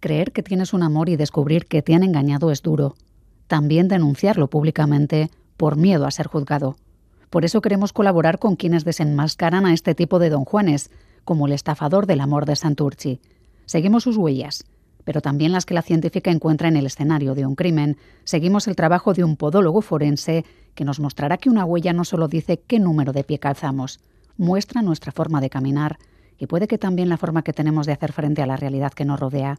Creer que tienes un amor y descubrir que te han engañado es duro. También denunciarlo públicamente por miedo a ser juzgado. Por eso queremos colaborar con quienes desenmascaran a este tipo de don Juanes, como el estafador del amor de Santurci. Seguimos sus huellas, pero también las que la científica encuentra en el escenario de un crimen. Seguimos el trabajo de un podólogo forense que nos mostrará que una huella no solo dice qué número de pie calzamos, muestra nuestra forma de caminar y puede que también la forma que tenemos de hacer frente a la realidad que nos rodea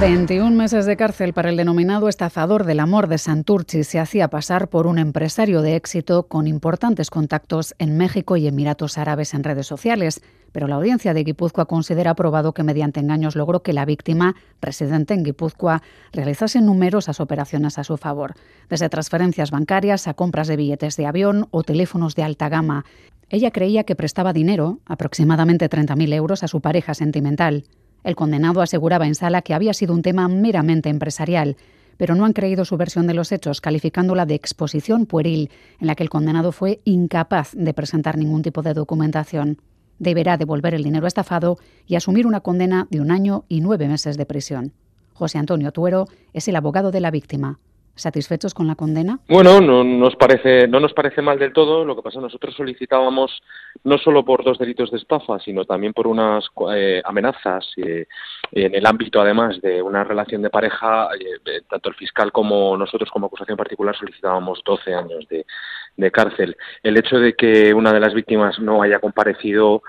21 meses de cárcel para el denominado estafador del amor de Santurchi se hacía pasar por un empresario de éxito con importantes contactos en México y Emiratos Árabes en redes sociales, pero la audiencia de Guipúzcoa considera probado que mediante engaños logró que la víctima, residente en Guipúzcoa, realizase numerosas operaciones a su favor, desde transferencias bancarias a compras de billetes de avión o teléfonos de alta gama. Ella creía que prestaba dinero, aproximadamente 30.000 euros, a su pareja sentimental. El condenado aseguraba en sala que había sido un tema meramente empresarial, pero no han creído su versión de los hechos, calificándola de exposición pueril, en la que el condenado fue incapaz de presentar ningún tipo de documentación. Deberá devolver el dinero estafado y asumir una condena de un año y nueve meses de prisión. José Antonio Tuero es el abogado de la víctima. ¿Satisfechos con la condena? Bueno, no nos parece, no nos parece mal del todo. Lo que pasa, nosotros solicitábamos no solo por dos delitos de estafa, sino también por unas eh, amenazas eh, en el ámbito, además, de una relación de pareja. Eh, tanto el fiscal como nosotros, como acusación particular, solicitábamos 12 años de cárcel. El hecho de que una de las víctimas no haya comparecido,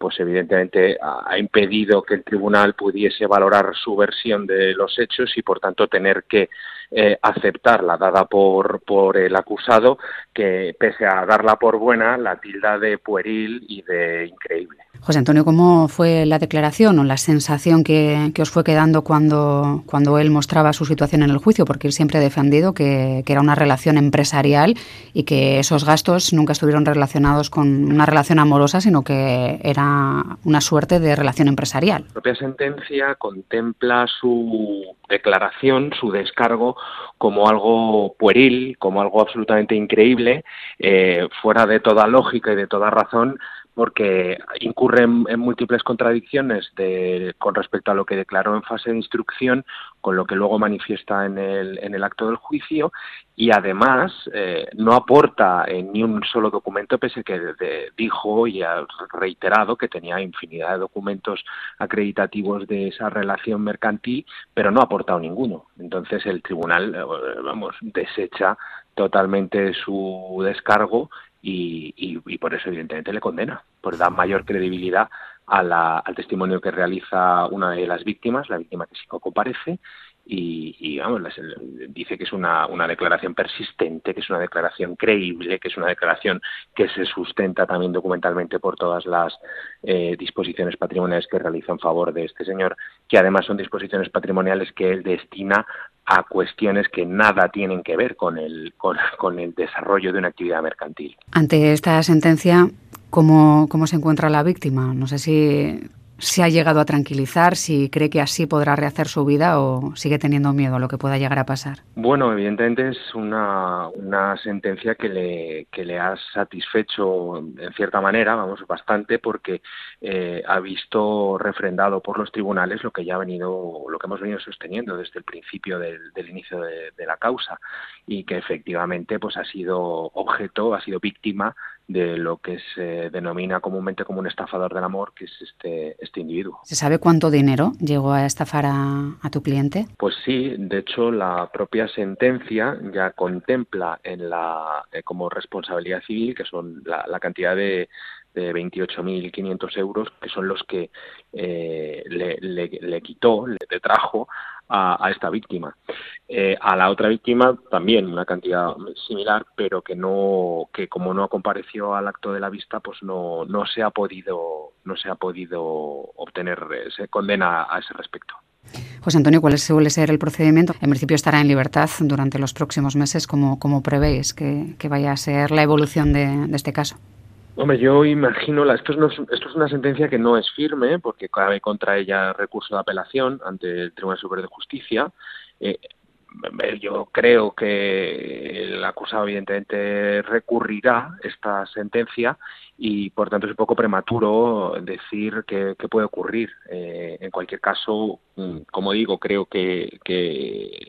pues evidentemente ha impedido que el tribunal pudiese valorar su versión de los hechos y, por tanto, tener que eh, aceptar la dada por, por el acusado, que pese a darla por buena, la tilda de pueril y de increíble. José Antonio, ¿cómo fue la declaración o la sensación que, os fue quedando cuando, cuando él mostraba su situación en el juicio? Porque él siempre ha defendido que, era una relación empresarial y que esos gastos nunca estuvieron relacionados con una relación amorosa, sino que era una suerte de relación empresarial. La propia sentencia contempla su declaración, su descargo, como algo pueril, como algo absolutamente increíble, eh, fuera de toda lógica y de toda razón, porque incurre en, múltiples contradicciones de, con respecto a lo que declaró en fase de instrucción, con lo que luego manifiesta en el, en el acto del juicio, y además eh, no aporta en ni un solo documento, pese a que dijo y ha reiterado que tenía infinidad de documentos acreditativos de esa relación mercantil, pero no ha aportado ninguno. Entonces el tribunal, eh, vamos, desecha totalmente su descargo y, por eso evidentemente le condena, por dar mayor credibilidad al testimonio que realiza una de las víctimas, la víctima que sí comparece, y, vamos, dice que es una, una, declaración persistente, que es una declaración creíble, que es una declaración que se sustenta también documentalmente por todas las eh, disposiciones patrimoniales que realiza en favor de este señor, que además son disposiciones patrimoniales que él destina a cuestiones que nada tienen que ver con el, con, con el desarrollo de una actividad mercantil. Ante esta sentencia, ¿cómo, ¿cómo se encuentra la víctima? No sé si se ha llegado a tranquilizar, si cree que así podrá rehacer su vida o sigue teniendo miedo a lo que pueda llegar a pasar. Bueno, evidentemente es una, una sentencia que le, que le ha satisfecho en cierta manera, vamos, bastante, porque eh, ha visto refrendado por los tribunales lo que ya ha venido, lo que hemos venido sosteniendo desde el principio del, del inicio de, de la causa y que efectivamente pues ha sido objeto, ha sido víctima de lo que se denomina comúnmente como un estafador del amor, que es este, este individuo. ¿Se sabe cuánto dinero llegó a estafar a, tu cliente? Pues sí, de hecho la propia sentencia ya contempla en la eh, como responsabilidad civil, que son la, cantidad de, de 28.500 euros, que son los que eh, le, le, quitó, le trajo a, esta víctima. Eh, a la otra víctima también una cantidad similar, pero que no, que como no compareció al acto de la vista, pues no, no se ha podido, no se ha podido obtener se condena a ese respecto. José Antonio, ¿cuál suele ser el procedimiento? En principio estará en libertad durante los próximos meses, como, como prevéis que, vaya a ser la evolución de este caso? Hombre, yo imagino, la, esto, es, esto es una sentencia que no es firme porque cabe contra ella recurso de apelación ante el Tribunal Superior de Justicia. Eh, yo creo que el acusado evidentemente recurrirá esta sentencia y por tanto es un poco prematuro decir qué, puede ocurrir. Eh, en cualquier caso, mm, como digo, creo que,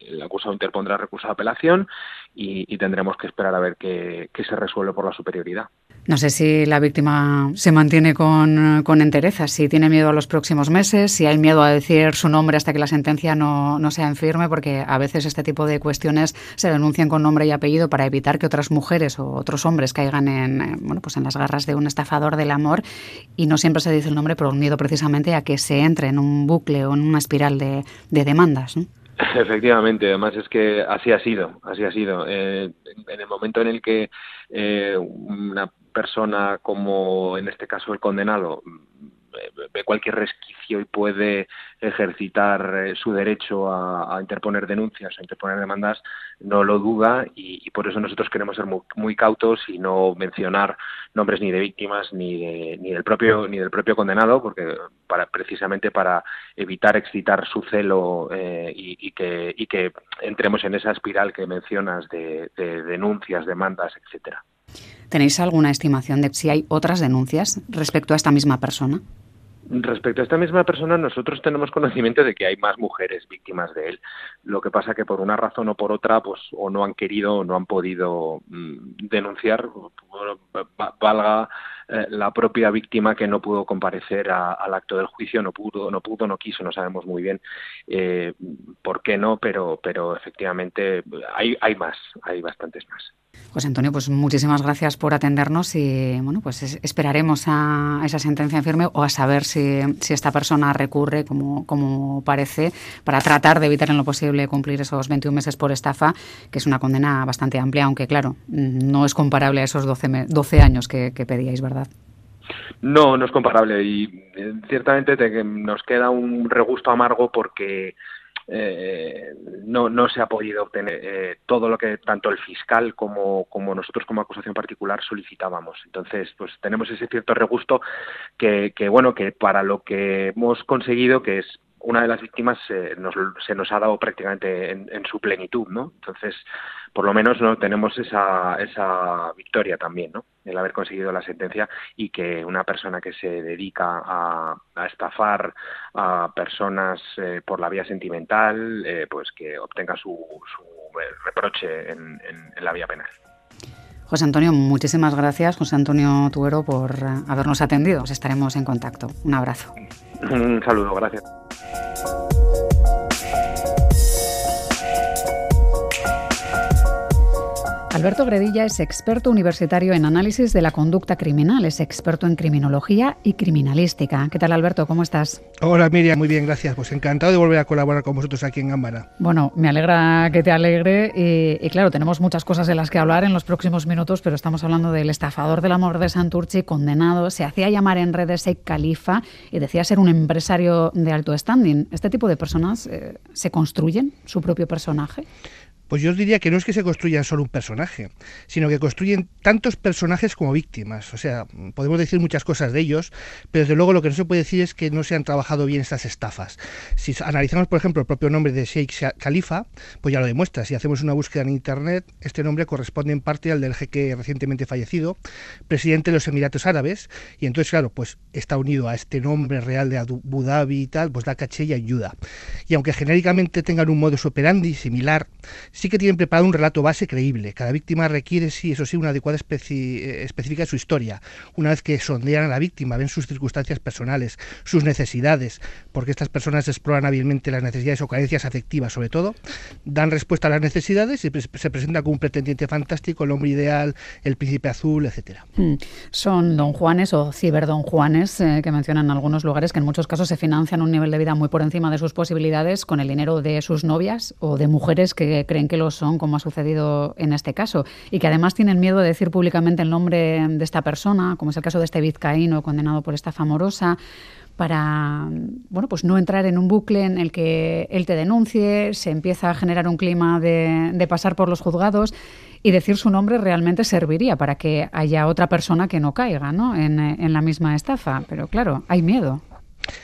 el acusado interpondrá recurso de apelación y, tendremos que esperar a ver qué se resuelve por la superioridad. No sé si la víctima se mantiene con, entereza, si tiene miedo a los próximos meses, si hay miedo a decir su nombre hasta que la sentencia no, sea en firme, porque a veces este tipo de cuestiones se denuncian con nombre y apellido para evitar que otras mujeres o otros hombres caigan en, bueno, pues en las garras de un estafador del amor y no siempre se dice el nombre por un miedo precisamente a que se entre en un bucle o en una espiral de, de demandas. Efectivamente, además es que así ha sido, así ha sido. Eh, en el momento en el que eh, una persona como en este caso el condenado ve cualquier resquicio y puede ejercitar eh, su derecho a, interponer denuncias, a interponer demandas, no lo duda y, por eso nosotros queremos ser muy, cautos y no mencionar nombres ni de víctimas ni, ni del propio ni del propio condenado, porque para precisamente para evitar excitar su celo eh, y, que, y que entremos en esa espiral que mencionas de, de denuncias, demandas, etcétera. ¿Tenéis alguna estimación de si hay otras denuncias respecto a esta misma persona? Respecto a esta misma persona, nosotros tenemos conocimiento de que hay más mujeres víctimas de él. Lo que pasa que por una razón o por otra, pues o no han querido o no han podido mm, denunciar, valga eh, la propia víctima que no pudo comparecer al acto del juicio, no pudo, no pudo, no quiso, no sabemos muy bien eh, por qué no, pero, pero efectivamente hay, hay más, hay bastantes más. José Antonio, pues muchísimas gracias por atendernos y bueno, pues esperaremos a esa sentencia en firme o a saber si, esta persona recurre, como, como parece, para tratar de evitar en lo posible cumplir esos 21 meses por estafa, que es una condena bastante amplia, aunque claro, no es comparable a esos 12, 12 años que, pedíais, ¿verdad? No, no es comparable y eh, ciertamente nos queda un regusto amargo porque eh, no, se ha podido obtener eh, todo lo que tanto el fiscal como, nosotros como acusación particular solicitábamos. Entonces, pues tenemos ese cierto regusto que bueno, que para lo que hemos conseguido, que es una de las víctimas se nos ha dado prácticamente en, su plenitud, ¿no? Entonces, por lo menos no tenemos esa, esa victoria también, ¿no? El haber conseguido la sentencia y que una persona que se dedica a, estafar a personas eh, por la vía sentimental, eh, pues que obtenga su, reproche en, en la vía penal. José Antonio, muchísimas gracias, José Antonio Tuero, por eh, habernos atendido. estaremos en contacto. Un abrazo. Un saludo, gracias. Alberto Gredilla es experto universitario en análisis de la conducta criminal, es experto en criminología y criminalística. ¿Qué tal, Alberto? ¿Cómo estás? Hola, Miriam, muy bien, gracias. Pues encantado de volver a colaborar con vosotros aquí en Gambara. Bueno, me alegra que te alegre y, claro, tenemos muchas cosas de las que hablar en los próximos minutos, pero estamos hablando del estafador del amor de Santurchi, condenado, se hacía llamar en redes Sheikh Khalifa y decía ser un empresario de alto standing. ¿Este tipo de personas eh, se construyen su propio personaje? Pues yo diría que no es que se construyan solo un personaje, sino que construyen tantos personajes como víctimas. O sea, podemos decir muchas cosas de ellos, pero desde luego lo que no se puede decir es que no se han trabajado bien estas estafas. Si analizamos, por ejemplo, el propio nombre de Sheikh Khalifa, pues ya lo demuestra. Si hacemos una búsqueda en Internet, este nombre corresponde en parte al del jeque recientemente fallecido, presidente de los Emiratos Árabes, y entonces, claro, pues está unido a este nombre real de Abu Dhabi y tal, pues da caché y ayuda. Y aunque genéricamente tengan un modus operandi similar, sí que tienen preparado un relato base creíble. Cada víctima requiere, sí, eso sí, una adecuada eh, específica de su historia. Una vez que sondean a la víctima, ven sus circunstancias personales, sus necesidades, porque estas personas exploran hábilmente las necesidades o carencias afectivas, sobre todo, dan respuesta a las necesidades y se presenta como un pretendiente fantástico, el hombre ideal, el príncipe azul, etcétera. Hmm. Son don Juanes o ciberdon Juanes eh, que mencionan en algunos lugares que en muchos casos se financian un nivel de vida muy por encima de sus posibilidades con el dinero de sus novias o de mujeres que creen que que lo son, como ha sucedido en este caso, y que además tienen miedo de decir públicamente el nombre de esta persona, como es el caso de este vizcaíno condenado por esta famorosa para bueno pues no entrar en un bucle en el que él te denuncie, se empieza a generar un clima de, pasar por los juzgados y decir su nombre realmente serviría para que haya otra persona que no caiga ¿no? En la misma estafa. Pero claro, hay miedo.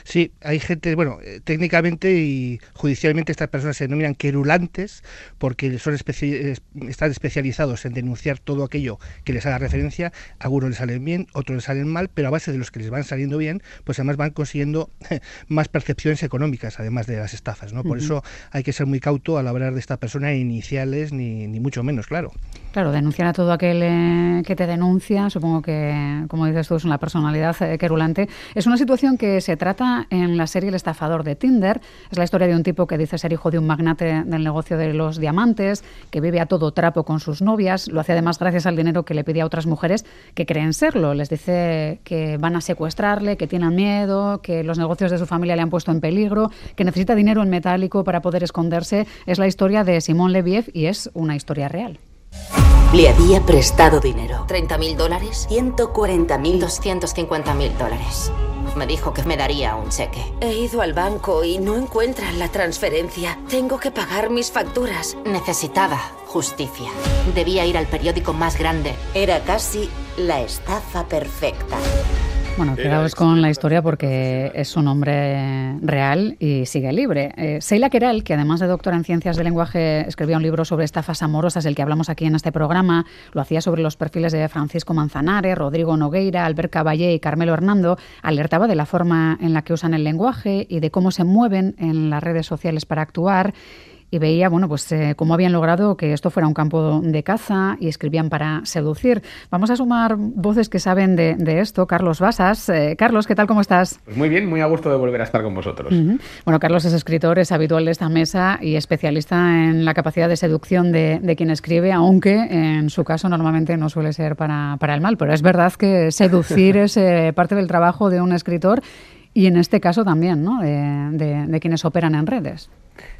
Sí, hay gente, bueno, eh, técnicamente y judicialmente estas personas se denominan querulantes porque son están especializados en denunciar todo aquello que les haga referencia. Algunos les salen bien, otros les salen mal, pero a base de los que les van saliendo bien, pues además van consiguiendo más percepciones económicas, además de las estafas, ¿no? Por eso hay que ser muy cauto al hablar de esta persona iniciales, ni, ni mucho menos, claro. Claro, denunciar a todo aquel eh, que te denuncia, supongo que, como dices tú, es una personalidad eh, querulante. Es una situación que se trata en la serie El estafador de Tinder. Es la historia de un tipo que dice ser hijo de un magnate del negocio de los diamantes, que vive a todo trapo con sus novias. Lo hace además gracias al dinero que le pide a otras mujeres que creen serlo. Les dice que van a secuestrarle, que tienen miedo, que los negocios de su familia le han puesto en peligro, que necesita dinero en metálico para poder esconderse. Es la historia de Simón Leviev y es una historia real. Le había prestado dinero. ¿30 mil dólares? 140 mil. 250 mil dólares. Me dijo que me daría un cheque. He ido al banco y no encuentran la transferencia. Tengo que pagar mis facturas. Necesitaba justicia. Debía ir al periódico más grande. Era casi la estafa perfecta. Bueno, quedaos con la historia porque es un hombre real y sigue libre. Eh, Seila Keral, que además de doctora en ciencias del lenguaje, escribía un libro sobre estafas amorosas, el que hablamos aquí en este programa, lo hacía sobre los perfiles de Francisco Manzanares, Rodrigo Nogueira, Albert Caballé y Carmelo Hernando, alertaba de la forma en la que usan el lenguaje y de cómo se mueven en las redes sociales para actuar y veía, bueno, pues eh, cómo habían logrado que esto fuera un campo de caza y escribían para seducir. Vamos a sumar voces que saben de, esto. Carlos Basas. Eh, Carlos, ¿qué tal? ¿Cómo estás? Pues muy bien, muy a gusto de volver a estar con vosotros. Bueno, Carlos es escritor, es habitual de esta mesa y especialista en la capacidad de seducción de, quien escribe, aunque en su caso normalmente no suele ser para, para el mal. Pero es verdad que seducir es eh, parte del trabajo de un escritor y en este caso también, ¿no? de quienes operan en redes.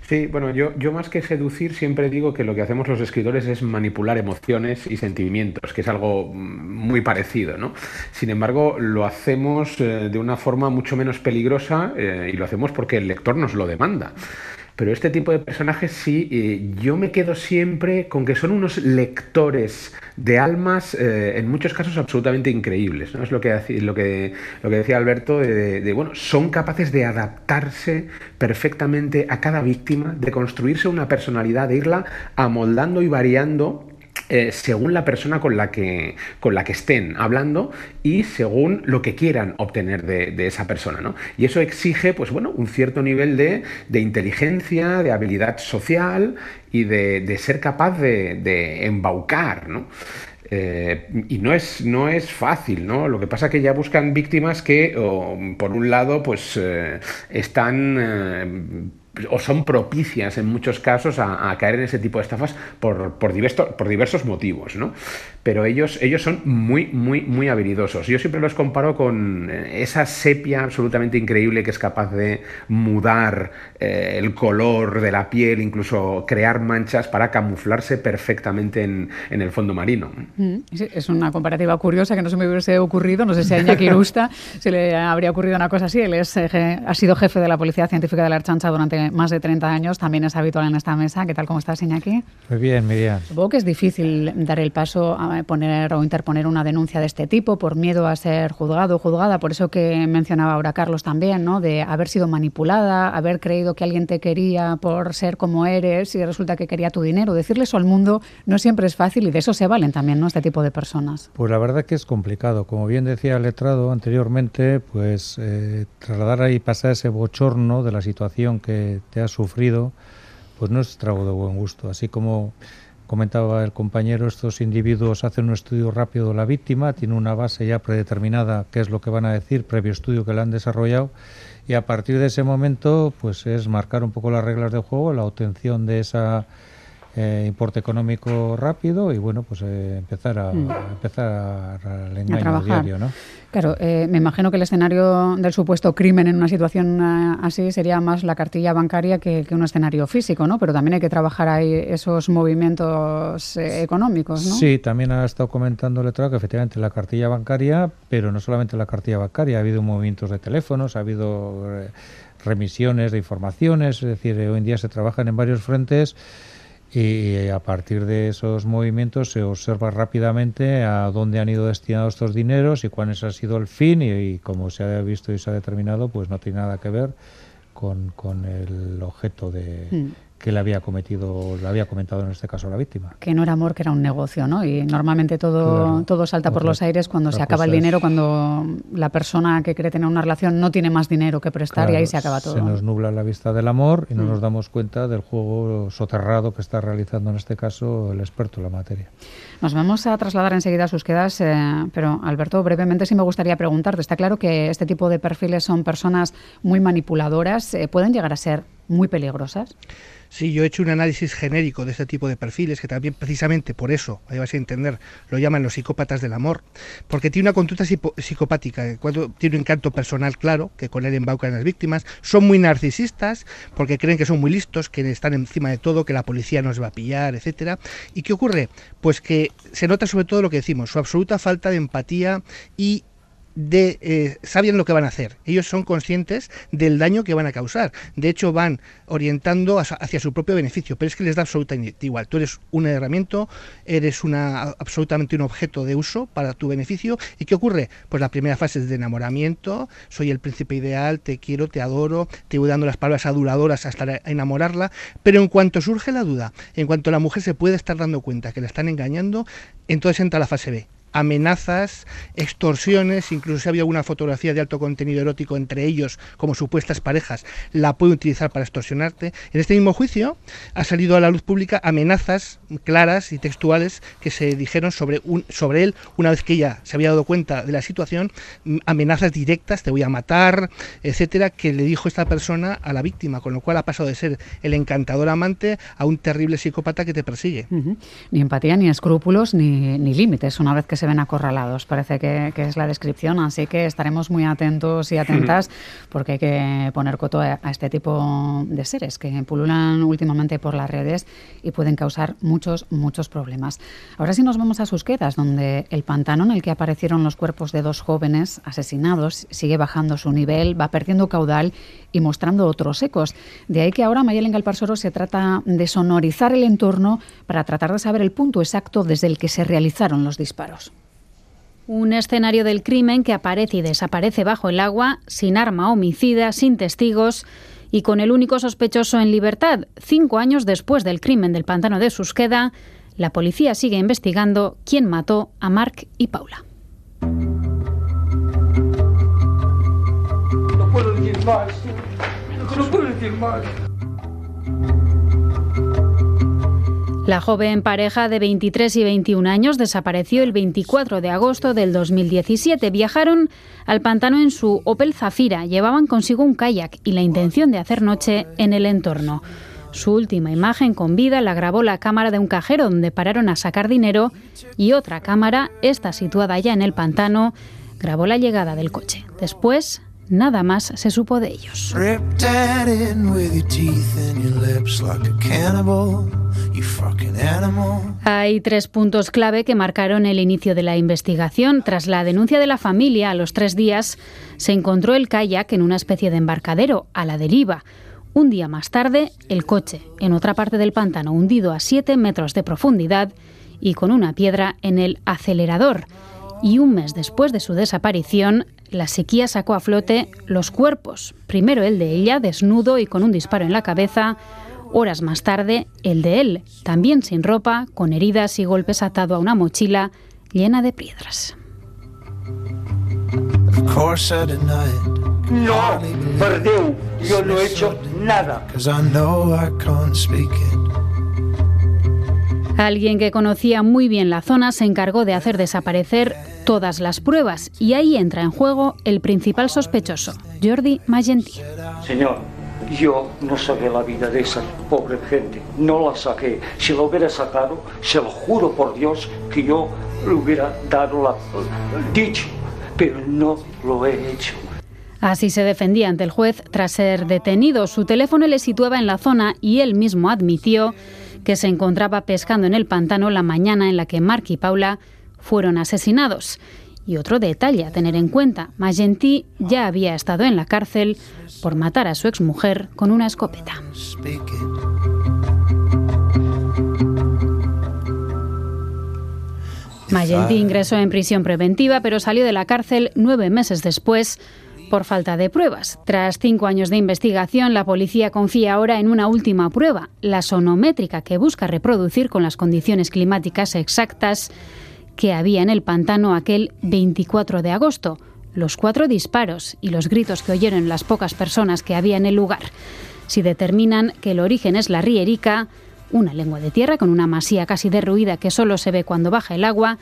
Sí, bueno, yo, más que seducir siempre digo que lo que hacemos los escritores es manipular emociones y sentimientos, que es algo mm, muy parecido, ¿no? Sin embargo, lo hacemos eh, de una forma mucho menos peligrosa eh, y lo hacemos porque el lector nos lo demanda. Pero este tipo de personajes sí, eh, yo me quedo siempre con que son unos lectores de almas, eh, en muchos casos absolutamente increíbles. ¿no? Es lo que, lo que, lo que decía Alberto, de, bueno, son capaces de adaptarse perfectamente a cada víctima, de construirse una personalidad, de irla amoldando y variando eh, según la persona con la, que, con la que estén hablando y según lo que quieran obtener de, esa persona. ¿no? Y eso exige pues, bueno, un cierto nivel de, inteligencia, de habilidad social y de, ser capaz de, embaucar. ¿no? Eh, y no es, no es fácil, ¿no? Lo que pasa es que ya buscan víctimas que, por un lado, pues eh, están o son propicias en muchos casos a, caer en ese tipo de estafas por, por, por diversos motivos, ¿no? Pero ellos, ellos son muy, muy, muy habilidosos. Yo siempre los comparo con eh, esa sepia absolutamente increíble que es capaz de mudar eh, el color de la piel, incluso crear manchas para camuflarse perfectamente en, el fondo marino. Mm, es una comparativa curiosa que no se me hubiese ocurrido. No sé si a Iñaki Rusta se le habría ocurrido una cosa así. Él es, eh, ha sido jefe de la Policía Científica de la Archancha durante más de 30 años, también es habitual en esta mesa. ¿Qué tal? ¿Cómo estás, Iñaki? Muy bien, Miriam. Supongo que es difícil dar el paso a poner o interponer una denuncia de este tipo por miedo a ser juzgado o juzgada. Por eso que mencionaba ahora Carlos también, ¿no? De haber sido manipulada, haber creído que alguien te quería por ser como eres y resulta que quería tu dinero. Decirle eso al mundo no siempre es fácil y de eso se valen también, ¿no? Este tipo de personas. Pues la verdad que es complicado. Como bien decía el letrado anteriormente, pues eh, trasladar ahí pasar ese bochorno de la situación que te ha sufrido, pues no es trago de buen gusto. Así como comentaba el compañero, estos individuos hacen un estudio rápido de la víctima, tienen una base ya predeterminada, qué es lo que van a decir, previo estudio que le han desarrollado, y a partir de ese momento, pues es marcar un poco las reglas del juego, la obtención de esa eh, importe económico rápido y bueno pues eh, empezar a mm. empezar al engaño diario ¿no? claro eh, me imagino que el escenario del supuesto crimen en una situación así sería más la cartilla bancaria que, un escenario físico no pero también hay que trabajar ahí esos movimientos económicos ¿no? sí también ha estado comentando el que efectivamente la cartilla bancaria pero no solamente la cartilla bancaria ha habido movimientos de teléfonos ha habido remisiones de informaciones es decir hoy en día se trabajan en varios frentes y a partir de esos movimientos se observa rápidamente a dónde han ido destinados estos dineros y cuál ha sido el fin y, como se ha visto y se ha determinado, pues no tiene nada que ver con, con el objeto de, mm que le había cometido, le había comentado en este caso la víctima. Que no era amor, que era un negocio, ¿no? Y normalmente todo, todo salta por los aires cuando se acaba el dinero, cuando la persona que quiere tener una relación no tiene más dinero que prestar y ahí se acaba todo. Se nos nubla la vista del amor y no mm. nos damos cuenta del juego soterrado que está realizando en este caso el experto en la materia. Nos vamos a trasladar enseguida a sus quedas, eh, pero Alberto, brevemente sí me gustaría preguntarte. Está claro que este tipo de perfiles son personas muy manipuladoras, eh, pueden llegar a ser muy peligrosas. Sí, yo he hecho un análisis genérico de este tipo de perfiles, que también precisamente por eso, ahí vas a entender, lo llaman los psicópatas del amor, porque tiene una conducta psicopática, eh, cuando tiene un encanto personal claro, que con él embaucan las víctimas, son muy narcisistas, porque creen que son muy listos, que están encima de todo, que la policía nos va a pillar, etcétera. ¿Y qué ocurre? Pues que se nota sobre todo lo que decimos, su absoluta falta de empatía y de eh, saben lo que van a hacer. Ellos son conscientes del daño que van a causar. De hecho, van orientando hacia su propio beneficio, pero es que les da absolutamente igual. Tú eres un herramienta, eres una absolutamente un objeto de uso para tu beneficio. ¿Y qué ocurre? Pues la primera fase es de enamoramiento. Soy el príncipe ideal, te quiero, te adoro, te voy dando las palabras aduladoras hasta enamorarla. Pero en cuanto surge la duda, en cuanto la mujer se puede estar dando cuenta que la están engañando, entonces entra la fase B amenazas, extorsiones, incluso si había alguna fotografía de alto contenido erótico entre ellos como supuestas parejas, la puede utilizar para extorsionarte. En este mismo juicio ha salido a la luz pública amenazas claras y textuales que se dijeron sobre, un, sobre él una vez que ella se había dado cuenta de la situación, mm, amenazas directas, te voy a matar, etcétera, que le dijo esta persona a la víctima, con lo cual ha pasado de ser el encantador amante a un terrible psicópata que te persigue. Ni empatía, ni escrúpulos, ni, ni límites, una vez que se ven acorralados, parece que, es la descripción, así que estaremos muy atentos y atentas porque hay que poner coto a, este tipo de seres que pululan últimamente por las redes y pueden causar muchos, muchos problemas. Ahora sí nos vamos a Susquedas, donde el pantano en el que aparecieron los cuerpos de dos jóvenes asesinados sigue bajando su nivel, va perdiendo caudal y mostrando otros ecos. De ahí que ahora Mayelen Galparsoro se trata de sonorizar el entorno para tratar de saber el punto exacto desde el que se realizaron los disparos. Un escenario del crimen que aparece y desaparece bajo el agua, sin arma homicida, sin testigos y con el único sospechoso en libertad. Cinco años después del crimen del pantano de Susqueda, la policía sigue investigando quién mató a Mark y Paula. No puedo. No puedo. La joven pareja de 23 y 21 años desapareció el 24 de agosto del 2017. Viajaron al pantano en su Opel Zafira. Llevaban consigo un kayak y la intención de hacer noche en el entorno. Su última imagen con vida la grabó la cámara de un cajero donde pararon a sacar dinero y otra cámara, esta situada ya en el pantano, grabó la llegada del coche. Después, nada más se supo de ellos. Hay tres puntos clave que marcaron el inicio de la investigación. Tras la denuncia de la familia, a los tres días se encontró el kayak en una especie de embarcadero, a la deriva. Un día más tarde, el coche, en otra parte del pantano, hundido a siete metros de profundidad y con una piedra en el acelerador. Y un mes después de su desaparición, la sequía sacó a flote los cuerpos. Primero el de ella, desnudo y con un disparo en la cabeza, Horas más tarde, el de él, también sin ropa, con heridas y golpes atado a una mochila llena de piedras. No, perdeu, yo no he hecho nada. Alguien que conocía muy bien la zona se encargó de hacer desaparecer todas las pruebas y ahí entra en juego el principal sospechoso, Jordi Magentí. Señor, yo no saqué la vida de esa pobre gente, no la saqué. Si lo hubiera sacado, se lo juro por Dios que yo le hubiera dado la dicho, pero no lo he hecho. Así se defendía ante el juez tras ser detenido. Su teléfono le situaba en la zona y él mismo admitió que se encontraba pescando en el pantano la mañana en la que Mark y Paula fueron asesinados. Y otro detalle a tener en cuenta, Magentí ya había estado en la cárcel por matar a su exmujer con una escopeta. Magentí ingresó en prisión preventiva, pero salió de la cárcel nueve meses después por falta de pruebas. Tras cinco años de investigación, la policía confía ahora en una última prueba, la sonométrica, que busca reproducir con las condiciones climáticas exactas que había en el pantano aquel 24 de agosto, los cuatro disparos y los gritos que oyeron las pocas personas que había en el lugar. Si determinan que el origen es la rierica, una lengua de tierra con una masía casi derruida que solo se ve cuando baja el agua,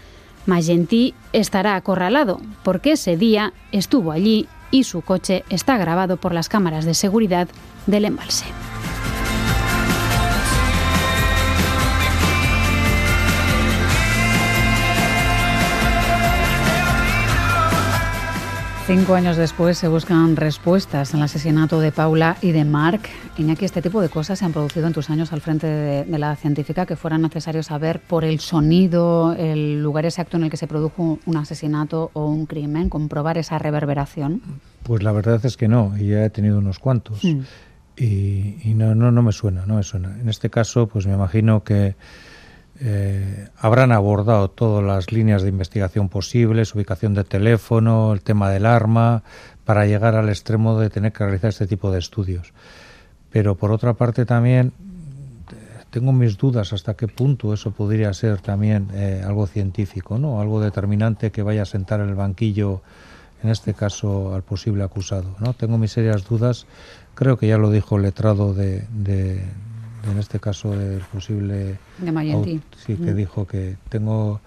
Magentí estará acorralado, porque ese día estuvo allí y su coche está grabado por las cámaras de seguridad del embalse. Cinco años después se buscan respuestas al asesinato de Paula y de Mark. Iñaki, este tipo de cosas se han producido en tus años al frente de, la científica que fuera necesario saber por el sonido, el lugar exacto en el que se produjo un asesinato o un crimen, comprobar esa reverberación. Pues la verdad es que no, y ya he tenido unos cuantos. Mm. Y, no, no, no me suena, no me suena. En este caso, pues me imagino que eh, habrán abordado todas las líneas de investigación posibles, ubicación de teléfono, el tema del arma, para llegar al extremo de tener que realizar este tipo de estudios. Pero por otra parte también tengo mis dudas hasta qué punto eso podría ser también eh, algo científico, ¿no? algo determinante que vaya a sentar en el banquillo, en este caso al posible acusado. ¿no? Tengo mis serias dudas, creo que ya lo dijo el letrado de, en este caso el posible... De Sí, que mm. dijo que tengo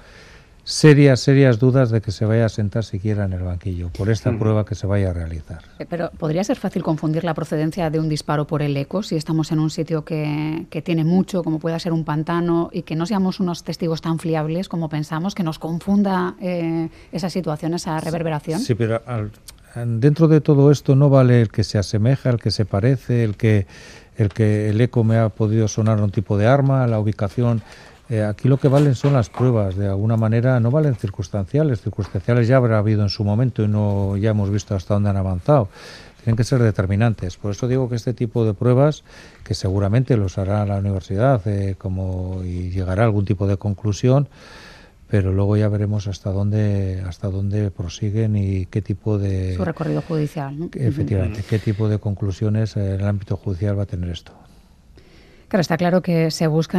serias, serias dudas de que se vaya a sentar siquiera en el banquillo por esta mm. prueba que se vaya a realizar. Eh, pero podría ser fácil confundir la procedencia de un disparo por el eco si estamos en un sitio que, que tiene mucho, como pueda ser un pantano, y que no seamos unos testigos tan fiables como pensamos, que nos confunda eh, esa situación, esa reverberación. Sí, pero dentro de todo esto no vale el que se asemeja, el que se parece, el que el que el eco me ha podido sonar un tipo de arma, la ubicación. Eh, aquí lo que valen son las pruebas, de alguna manera no valen circunstanciales, circunstanciales ya habrá habido en su momento y no ya hemos visto hasta dónde han avanzado. Tienen que ser determinantes. Por eso digo que este tipo de pruebas, que seguramente los hará la universidad eh, como, y llegará a algún tipo de conclusión, pero luego ya veremos hasta dónde hasta dónde prosiguen y qué tipo de su recorrido judicial ¿no? efectivamente qué tipo de conclusiones en el ámbito judicial va a tener esto Claro, está claro que se busca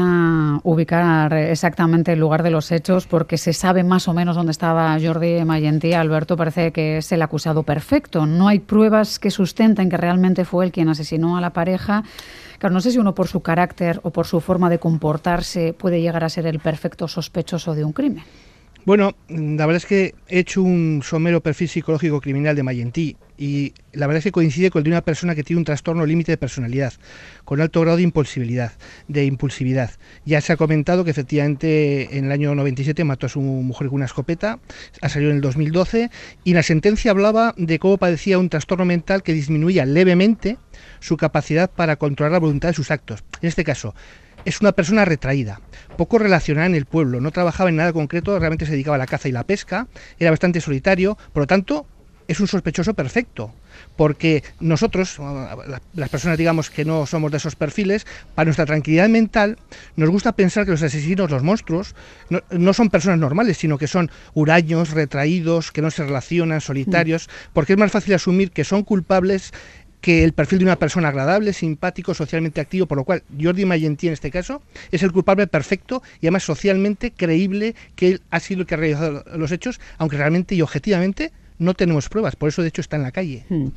ubicar exactamente el lugar de los hechos porque se sabe más o menos dónde estaba Jordi Mayentí. Alberto parece que es el acusado perfecto. No hay pruebas que sustenten que realmente fue él quien asesinó a la pareja. Claro, no sé si uno por su carácter o por su forma de comportarse puede llegar a ser el perfecto sospechoso de un crimen. Bueno, la verdad es que he hecho un somero perfil psicológico criminal de Mayentí y la verdad es que coincide con el de una persona que tiene un trastorno límite de personalidad, con alto grado de impulsividad, de impulsividad. Ya se ha comentado que efectivamente en el año 97 mató a su mujer con una escopeta, ha salido en el 2012 y la sentencia hablaba de cómo padecía un trastorno mental que disminuía levemente su capacidad para controlar la voluntad de sus actos. En este caso, es una persona retraída, poco relacionada en el pueblo, no trabajaba en nada concreto, realmente se dedicaba a la caza y la pesca, era bastante solitario, por lo tanto es un sospechoso perfecto, porque nosotros, las personas digamos que no somos de esos perfiles, para nuestra tranquilidad mental nos gusta pensar que los asesinos, los monstruos, no, no son personas normales, sino que son huraños, retraídos, que no se relacionan, solitarios, mm. porque es más fácil asumir que son culpables que el perfil de una persona agradable, simpático, socialmente activo, por lo cual Jordi Mayentí en este caso es el culpable perfecto y además socialmente creíble que él ha sido el que ha realizado los hechos, aunque realmente y objetivamente no tenemos pruebas, por eso de hecho está en la calle. Hmm.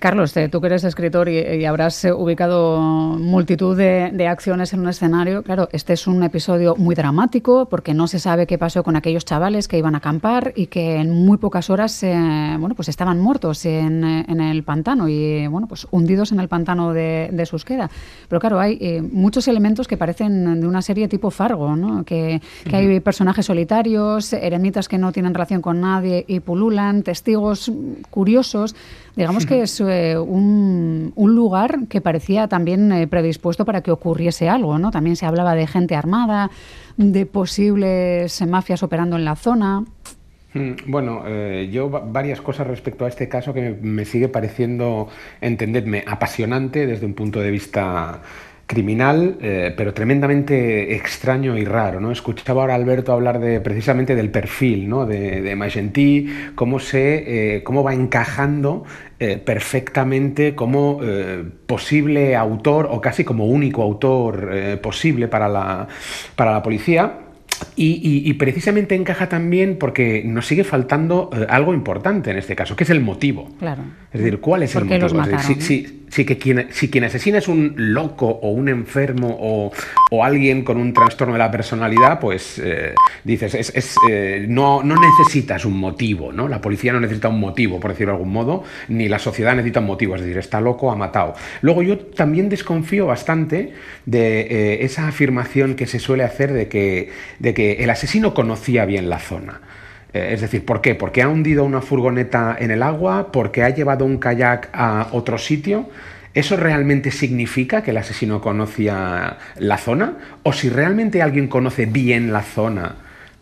Carlos, tú que eres escritor y, habrás eh, ubicado multitud de, acciones en un escenario, claro, este es un episodio muy dramático porque no se sabe qué pasó con aquellos chavales que iban a acampar y que en muy pocas horas eh, bueno, pues estaban muertos en, el pantano y bueno, pues hundidos en el pantano de, de Susqueda. Pero claro, hay eh, muchos elementos que parecen de una serie tipo Fargo, ¿no? que, que hay personajes solitarios, eremitas que no tienen relación con nadie y pululan, testigos curiosos. Digamos que es eh, un, lugar que parecía también eh, predispuesto para que ocurriese algo, ¿no? También se hablaba de gente armada, de posibles mafias operando en la zona. Mm, bueno, eh, yo varias cosas respecto a este caso que me, sigue pareciendo, entendedme, apasionante desde un punto de vista criminal, eh, pero tremendamente extraño y raro. ¿no? Escuchaba ahora a Alberto hablar de, precisamente del perfil ¿no? de, de Magentí, cómo, se, eh, cómo va encajando eh, perfectamente como posible autor o casi como único autor posible para la, para la policía y, precisamente encaja también porque nos sigue faltando algo importante en este caso, que es el motivo. Claro. Es decir, ¿cuál es el motivo? si, que quien, si quien asesina es un loco o un enfermo o, alguien con un trastorno de la personalidad, pues eh, dices, es, eh, no, necesitas un motivo, ¿no? La policía no necesita un motivo, por decirlo de algún modo, ni la sociedad necesita un motivo, es decir, está loco, ha matado. Luego yo también desconfío bastante de esa afirmación que se suele hacer de que, de que el asesino conocía bien la zona. Eh, es decir, ¿por qué? Porque ha hundido una furgoneta en el agua, porque ha llevado un kayak a otro sitio. ¿Eso realmente significa que el asesino conocía la zona? ¿O si realmente alguien conoce bien la zona,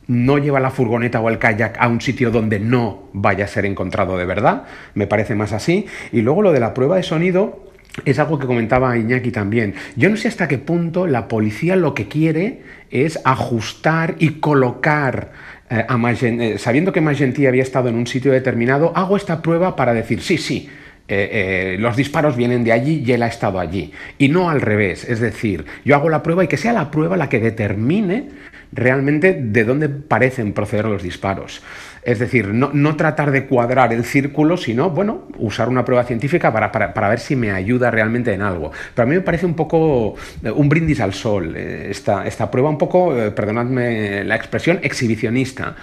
no lleva la furgoneta o el kayak a un sitio donde no vaya a ser encontrado de verdad? Me parece más así. Y luego lo de la prueba de sonido es algo que comentaba Iñaki también. Yo no sé hasta qué punto la policía lo que quiere es ajustar y colocar eh, eh, sabiendo que Magentí había estado en un sitio determinado, hago esta prueba para decir, sí, sí, eh, los disparos vienen de allí y él ha estado allí. Y no al revés, es decir, yo hago la prueba y que sea la prueba la que determine realmente de dónde parecen proceder los disparos. Es decir, no, tratar de cuadrar el círculo, sino, bueno, usar una prueba científica para, para, ver si me ayuda realmente en algo. Pero a mí me parece un poco eh, un brindis al sol eh, esta, esta prueba, un poco, eh, perdonadme la expresión, exhibicionista,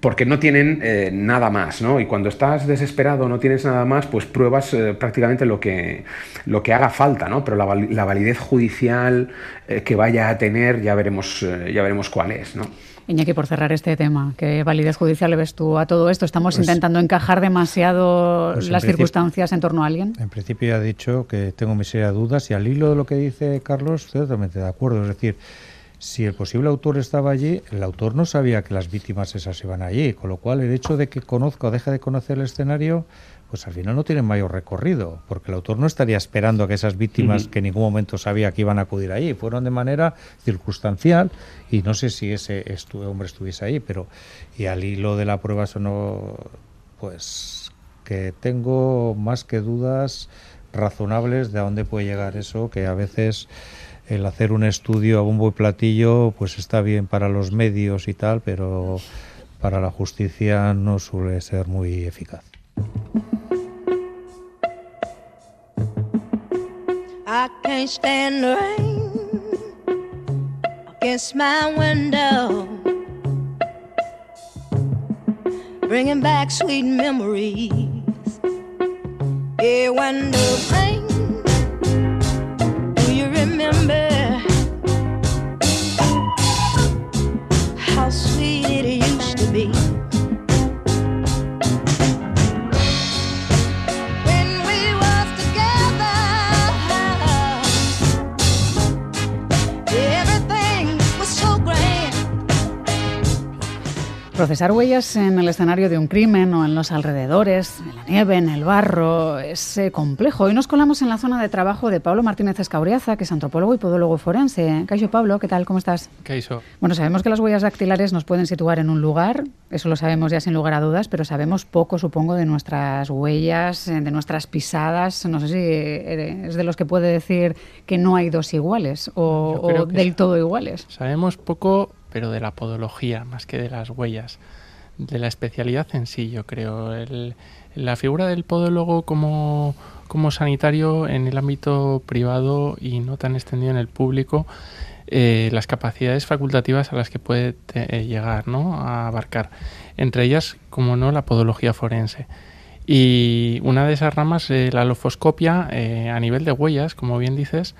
porque no tienen nada más, ¿no? Y cuando estás desesperado, no tienes nada más, pues pruebas prácticamente lo que, lo que haga falta, ¿no? Pero la, la validez judicial que vaya a tener, ya veremos, ya veremos cuál es, ¿no? Iñaki, por cerrar este tema, ¿qué validez judicial le ves tú a todo esto? ¿Estamos pues intentando encajar demasiado pues las circunstancias en torno a alguien? En principio ya he dicho que tengo mis serias dudas y al hilo de lo que dice Carlos estoy totalmente de acuerdo. Es decir, si el posible autor estaba allí, el autor no sabía que las víctimas esas iban allí, con lo cual el hecho de que conozca o deje de conocer el escenario pues al final no tienen mayor recorrido, porque el autor no estaría esperando a que esas víctimas que en ningún momento sabía que iban a acudir allí, fueron de manera circunstancial y no sé si ese hombre estuviese ahí, pero y al hilo de la prueba sonó pues que tengo más que dudas razonables de a dónde puede llegar eso, que a veces el hacer un estudio a bombo y platillo pues está bien para los medios y tal, pero para la justicia no suele ser muy eficaz. Can't stand the rain against my window, bringing back sweet memories. Yeah, when the rain, Procesar huellas en el escenario de un crimen o en los alrededores, en la nieve, en el barro, es eh, complejo. Hoy nos colamos en la zona de trabajo de Pablo Martínez Escauriaza, que es antropólogo y podólogo forense. Caixo Pablo, ¿qué tal? ¿Cómo estás? Caixo. Bueno, sabemos que las huellas dactilares nos pueden situar en un lugar, eso lo sabemos ya sin lugar a dudas, pero sabemos poco, supongo, de nuestras huellas, eh, de nuestras pisadas. No sé si es de los que puede decir que no hay dos iguales o, o del todo iguales. Sabemos poco pero de la podología más que de las huellas, de la especialidad en sí, yo creo. la figura del podólogo como, como sanitario en el ámbito privado y no tan extendido en el público, eh, las capacidades facultativas a las que puede eh, llegar, ¿no? a abarcar. Entre ellas, como no, la podología forense. Y una de esas ramas, eh, la lofoscopia, a nivel de huellas, como bien dices,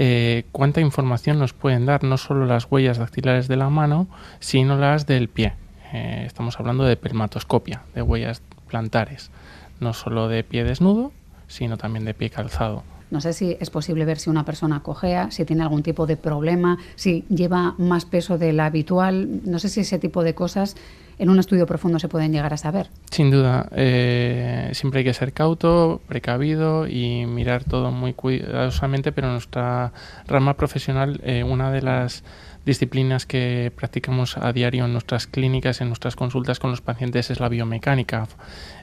eh, cuánta información nos pueden dar, no solo las huellas dactilares de la mano, sino las del pie. Eh, estamos hablando de permatoscopia, de huellas plantares, no solo de pie desnudo, sino también de pie calzado. No sé si es posible ver si una persona cojea, si tiene algún tipo de problema, si lleva más peso del habitual. No sé si ese tipo de cosas en un estudio profundo se pueden llegar a saber. Sin duda, eh, siempre hay que ser cauto, precavido y mirar todo muy cuidadosamente, pero en nuestra rama profesional, eh, una de las disciplinas que practicamos a diario en nuestras clínicas, en nuestras consultas con los pacientes es la biomecánica,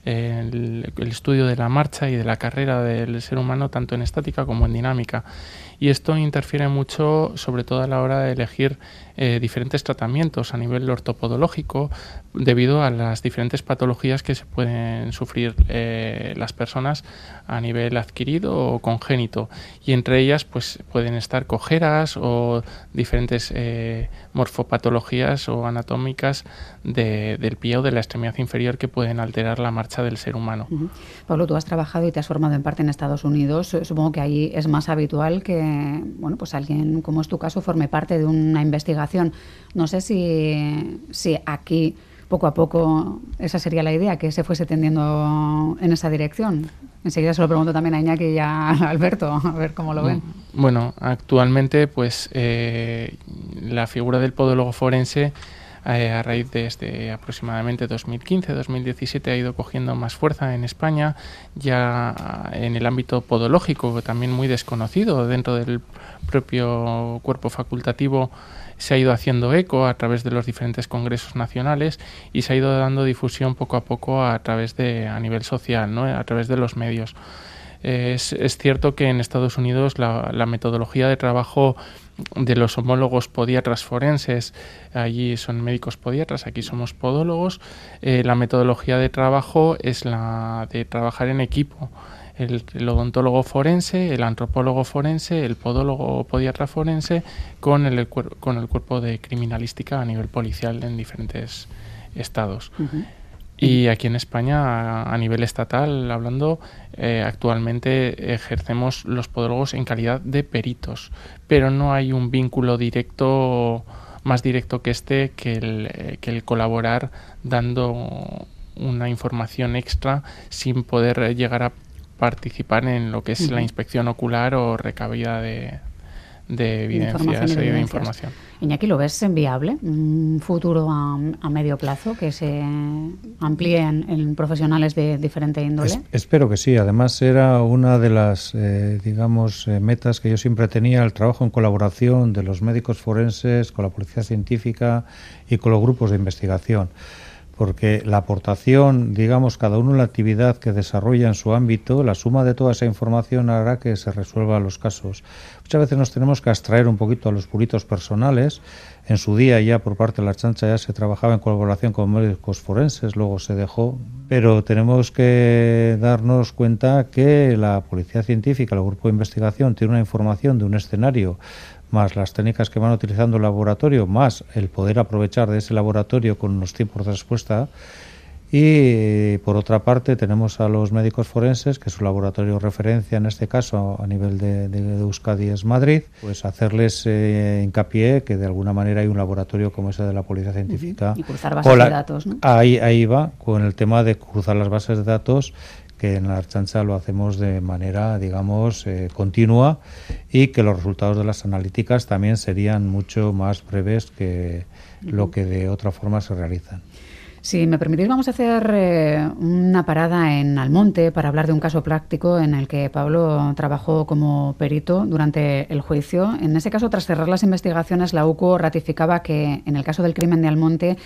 el, el, estudio de la marcha y de la carrera del ser humano tanto en estática como en dinámica y esto interfiere mucho sobre todo a la hora de elegir eh, diferentes tratamientos a nivel ortopodológico debido a las diferentes patologías que se pueden sufrir eh, las personas a nivel adquirido o congénito. Y entre ellas pues pueden estar cojeras o diferentes eh, morfopatologías o anatómicas del pie o de la extremidad inferior que pueden alterar la marcha del ser humano. Pablo, tú has trabajado y te has formado en parte en Estados Unidos. Supongo que ahí es más habitual que bueno, pues alguien como es tu caso forme parte de una investigación. No sé si, si aquí poco a poco esa sería la idea, que se fuese tendiendo en esa dirección. Enseguida se lo pregunto también a Iñaki y a Alberto, a ver cómo lo ven. Bueno, actualmente pues eh, la figura del podólogo forense eh, a raíz de este aproximadamente 2015-2017 ha ido cogiendo más fuerza en España, ya en el ámbito podológico, también muy desconocido dentro del propio cuerpo facultativo se ha ido haciendo eco a través de los diferentes congresos nacionales y se ha ido dando difusión poco a poco a través de a nivel social, ¿no? a través de los medios. Es, cierto que en Estados Unidos la, la metodología de trabajo de los homólogos podiatras forenses, allí son médicos podiatras, aquí somos podólogos, eh, la metodología de trabajo es la de trabajar en equipo. El, odontólogo forense, el antropólogo forense, el podólogo podiatra forense con el, con el cuerpo de criminalística a nivel policial en diferentes estados. Y aquí en España, a, nivel estatal, hablando, eh, actualmente ejercemos los podólogos en calidad de peritos, pero no hay un vínculo directo, más directo que este, que el, eh, que el colaborar dando una información extra sin poder llegar a participar en lo que es la inspección ocular o recabida de, de evidencias y de información. Iñaki, ¿lo ves viable? ¿Un futuro a, medio plazo que se amplíen en, profesionales de diferente índole? espero que sí. Además, era una de las, eh, digamos, eh, metas que yo siempre tenía, el trabajo en colaboración de los médicos forenses con la policía científica y con los grupos de investigación porque la aportación, digamos, cada uno en la actividad que desarrolla en su ámbito, la suma de toda esa información hará que se resuelvan los casos. Muchas veces nos tenemos que abstraer un poquito a los puritos personales. En su día ya por parte de la chancha ya se trabajaba en colaboración con médicos forenses, luego se dejó, pero tenemos que darnos cuenta que la policía científica, el grupo de investigación, tiene una información de un escenario más las técnicas que van utilizando el laboratorio, más el poder aprovechar de ese laboratorio con unos tiempos de respuesta. Y por otra parte tenemos a los médicos forenses, que su laboratorio de referencia en este caso a nivel de, Euskadi es Madrid, pues hacerles eh, hincapié que de alguna manera hay un laboratorio como ese de la Policía Científica. Y cruzar bases de datos, ¿no? Ahí, ahí va, con el tema de cruzar las bases de datos que en la Archancha lo hacemos de manera, digamos, eh, continua y que los resultados de las analíticas también serían mucho más breves que lo que de otra forma se realizan. Si me permitís, vamos a hacer eh, una parada en Almonte para hablar de un caso práctico en el que Pablo trabajó como perito durante el juicio. En ese caso, tras cerrar las investigaciones, la UCO ratificaba que en el caso del crimen de Almonte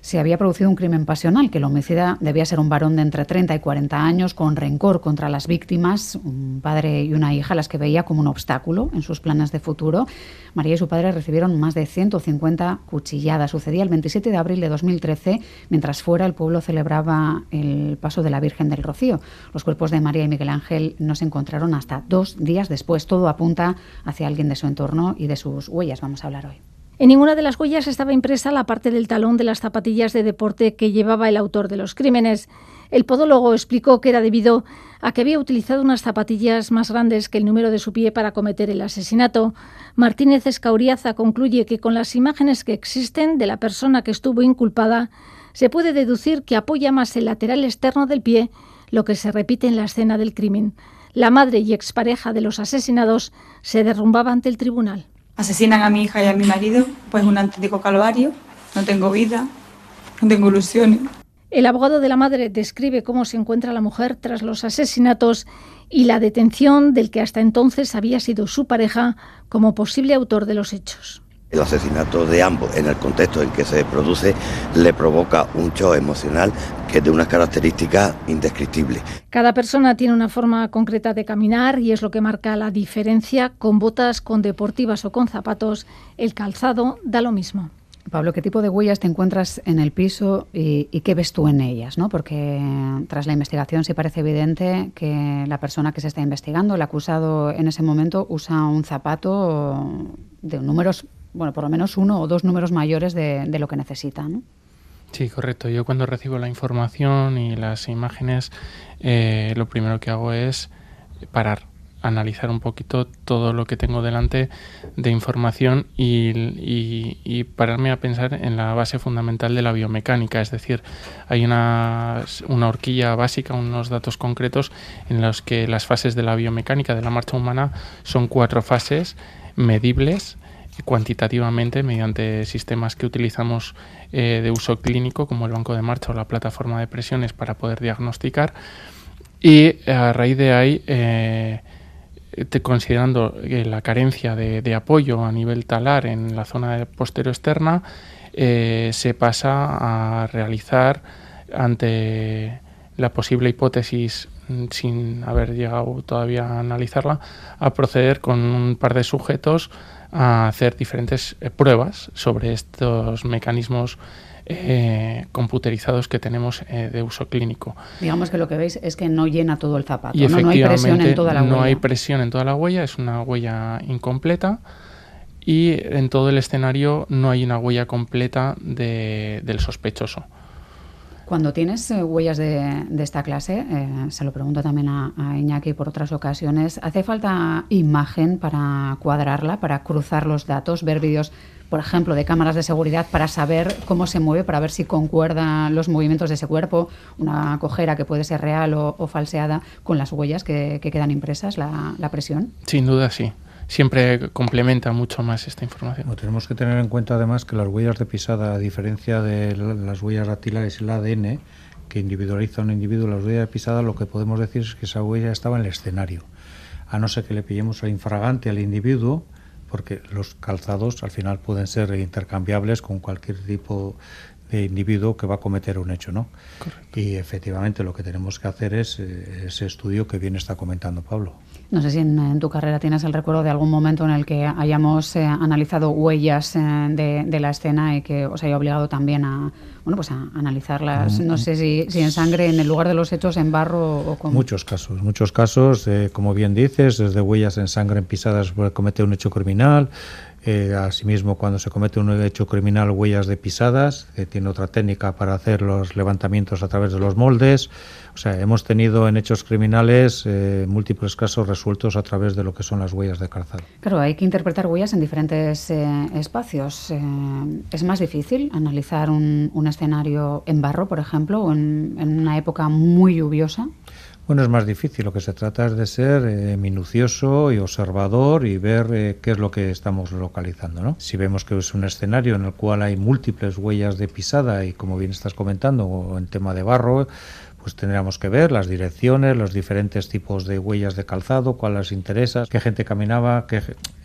se había producido un crimen pasional, que el homicida debía ser un varón de entre 30 y 40 años con rencor contra las víctimas, un padre y una hija, las que veía como un obstáculo en sus planes de futuro. María y su padre recibieron más de 150 cuchilladas. Sucedía el 27 de abril de 2013, mientras fuera el pueblo celebraba el paso de la Virgen del Rocío. Los cuerpos de María y Miguel Ángel no se encontraron hasta dos días después. Todo apunta hacia alguien de su entorno y de sus huellas. Vamos a hablar hoy. En ninguna de las huellas estaba impresa la parte del talón de las zapatillas de deporte que llevaba el autor de los crímenes. El podólogo explicó que era debido a que había utilizado unas zapatillas más grandes que el número de su pie para cometer el asesinato. Martínez Escauriaza concluye que con las imágenes que existen de la persona que estuvo inculpada, se puede deducir que apoya más el lateral externo del pie, lo que se repite en la escena del crimen. La madre y expareja de los asesinados se derrumbaba ante el tribunal asesinan a mi hija y a mi marido, pues un auténtico calvario, no tengo vida, tengo ilusiones. El abogado de la madre describe cómo se encuentra la mujer tras los asesinatos y la detención del que hasta entonces había sido su pareja como posible autor de los hechos. El asesinato de ambos, en el contexto en que se produce, le provoca un shock emocional que es de unas características indescriptibles. Cada persona tiene una forma concreta de caminar y es lo que marca la diferencia. Con botas, con deportivas o con zapatos, el calzado da lo mismo. Pablo, ¿qué tipo de huellas te encuentras en el piso y, qué ves tú en ellas? ¿no? Porque tras la investigación sí parece evidente que la persona que se está investigando, el acusado en ese momento, usa un zapato de números, bueno, por lo menos uno o dos números mayores de, lo que necesita. ¿no? Sí, correcto. Yo cuando recibo la información y las imágenes, eh, lo primero que hago es parar analizar un poquito todo lo que tengo delante de información y, pararme a pensar en la base fundamental de la biomecánica. Es decir, hay una horquilla básica, unos datos concretos en los que las fases de la biomecánica de la marcha humana son cuatro fases medibles cuantitativamente mediante sistemas que utilizamos eh, de uso clínico como el banco de marcha o la plataforma de presiones para poder diagnosticar. Y a raíz de ahí eh, considerando eh, la carencia de, apoyo a nivel talar en la zona postero externa, eh, se pasa a realizar ante la posible hipótesis mm, sin haber llegado todavía a analizarla, a proceder con un par de sujetos a hacer diferentes eh, pruebas sobre estos mecanismos eh, computerizados que tenemos eh, de uso clínico. Digamos que lo que veis es que no llena todo el zapato, ¿no? hay presión en toda la huella. No hay presión en toda la huella, es una huella incompleta y en todo el escenario no hay una huella completa del sospechoso. Cuando tienes eh, huellas de, esta clase, se lo pregunto también a, a, Iñaki por otras ocasiones, ¿hace falta imagen para cuadrarla, para cruzar los datos, ver vídeos por ejemplo, de cámaras de seguridad para saber cómo se mueve, para ver si concuerdan los movimientos de ese cuerpo, una cojera que puede ser real o, falseada, con las huellas que, quedan impresas, la, presión? Sin duda, sí siempre complementa mucho más esta información. tenemos que tener en cuenta además que las huellas de pisada, a diferencia de las huellas dactilares y el ADN, que individualiza a un individuo, las huellas de pisada, lo que podemos decir es que esa huella estaba en el escenario. A no ser que le pillemos al infragante al individuo, porque los calzados al final pueden ser intercambiables con cualquier tipo de individuo que va a cometer un hecho, ¿no? Y efectivamente lo que tenemos que hacer es eh, ese estudio que bien está comentando Pablo. No sé si en, tu carrera tienes el recuerdo de algún momento en el que hayamos eh, analizado huellas eh, de, la escena y que os haya obligado también a, bueno, pues a analizarlas, no sé si, si, en sangre, en el lugar de los hechos, en barro o con... Muchos casos, muchos casos, eh, como bien dices, desde huellas en sangre en pisadas por cometer un hecho criminal, eh, asimismo, cuando se comete un hecho criminal, huellas de pisadas, que tiene otra técnica para hacer los levantamientos a través de los moldes. O sea, hemos tenido en hechos criminales eh, múltiples casos resueltos a través de lo que son las huellas de calzado. Claro, hay que interpretar huellas en diferentes eh, espacios. es más difícil analizar un, escenario en barro, por ejemplo, o en una época muy lluviosa. Bueno, es más difícil. Lo que se trata es de ser eh, minucioso y observador y ver eh, qué es lo que estamos localizando. ¿no? Si vemos que es un escenario en el cual hay múltiples huellas de pisada y, como bien estás comentando, en tema de barro, pues tendríamos que ver las direcciones, los diferentes tipos de huellas de calzado, cuáles interesa, qué gente caminaba, qué,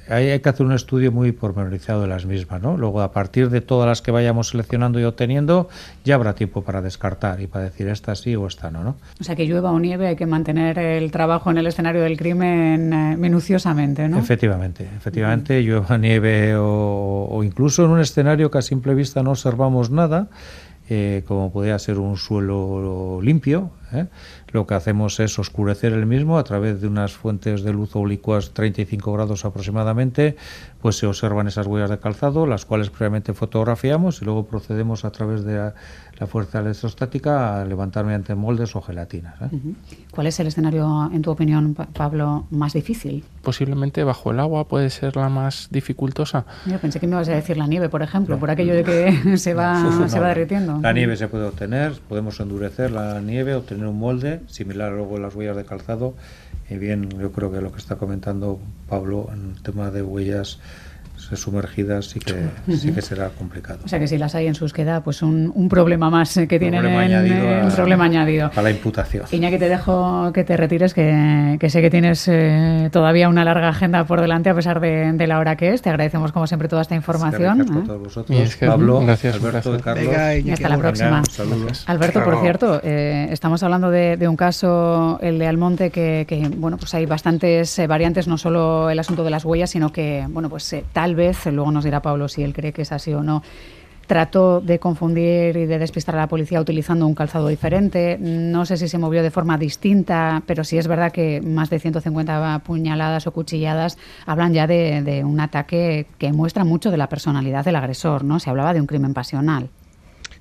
hay, que hacer un estudio muy pormenorizado de las mismas, ¿no? Luego, a partir de todas las que vayamos seleccionando y obteniendo, ya habrá tiempo para descartar y para decir esta sí o esta no, ¿no? O sea, que llueva o nieve, hay que mantener el trabajo en el escenario del crimen eh, minuciosamente, ¿no? Efectivamente, efectivamente, llueva, nieve o, o incluso en un escenario que a simple vista no observamos nada, eh, como podría ser un suelo limpio. ¿eh? Lo que hacemos es oscurecer el mismo a través de unas fuentes de luz oblicuas 35 grados aproximadamente, pues se observan esas huellas de calzado, las cuales previamente fotografiamos y luego procedemos a través de la fuerza electrostática a levantar mediante moldes o gelatinas. ¿eh? ¿Cuál es el escenario, en tu opinión, Pablo, más difícil? Posiblemente bajo el agua puede ser la más dificultosa. Yo pensé que me ibas a decir la nieve, por ejemplo, por aquello de que se va, se va derritiendo. La nieve se puede obtener, podemos endurecer la nieve, obtener un molde similar luego a las huellas de calzado. Y bien, yo creo que lo que está comentando Pablo en el tema de huellas sumergidas sí que, sí que será complicado. O sea que si las hay en susqueda, pues un, un problema más que tienen problema en, un problema añadido. A la imputación. que te dejo que te retires, que, que sé que tienes eh, todavía una larga agenda por delante a pesar de, de, la hora que es. Te agradecemos como siempre toda esta información. Gracias a todos vosotros. Pablo, gracias, Alberto, Carlos. y hasta la próxima. saludos. Alberto, por cierto, eh, estamos hablando de, de, un caso, el de Almonte, que, que bueno, pues hay bastantes eh, variantes, no solo el asunto de las huellas, sino que, bueno, pues tal vez, luego nos dirá Pablo si él cree que es así o no, trató de confundir y de despistar a la policía utilizando un calzado diferente. No sé si se movió de forma distinta, pero sí es verdad que más de 150 puñaladas o cuchilladas hablan ya de, de, un ataque que muestra mucho de la personalidad del agresor, ¿no? Se hablaba de un crimen pasional.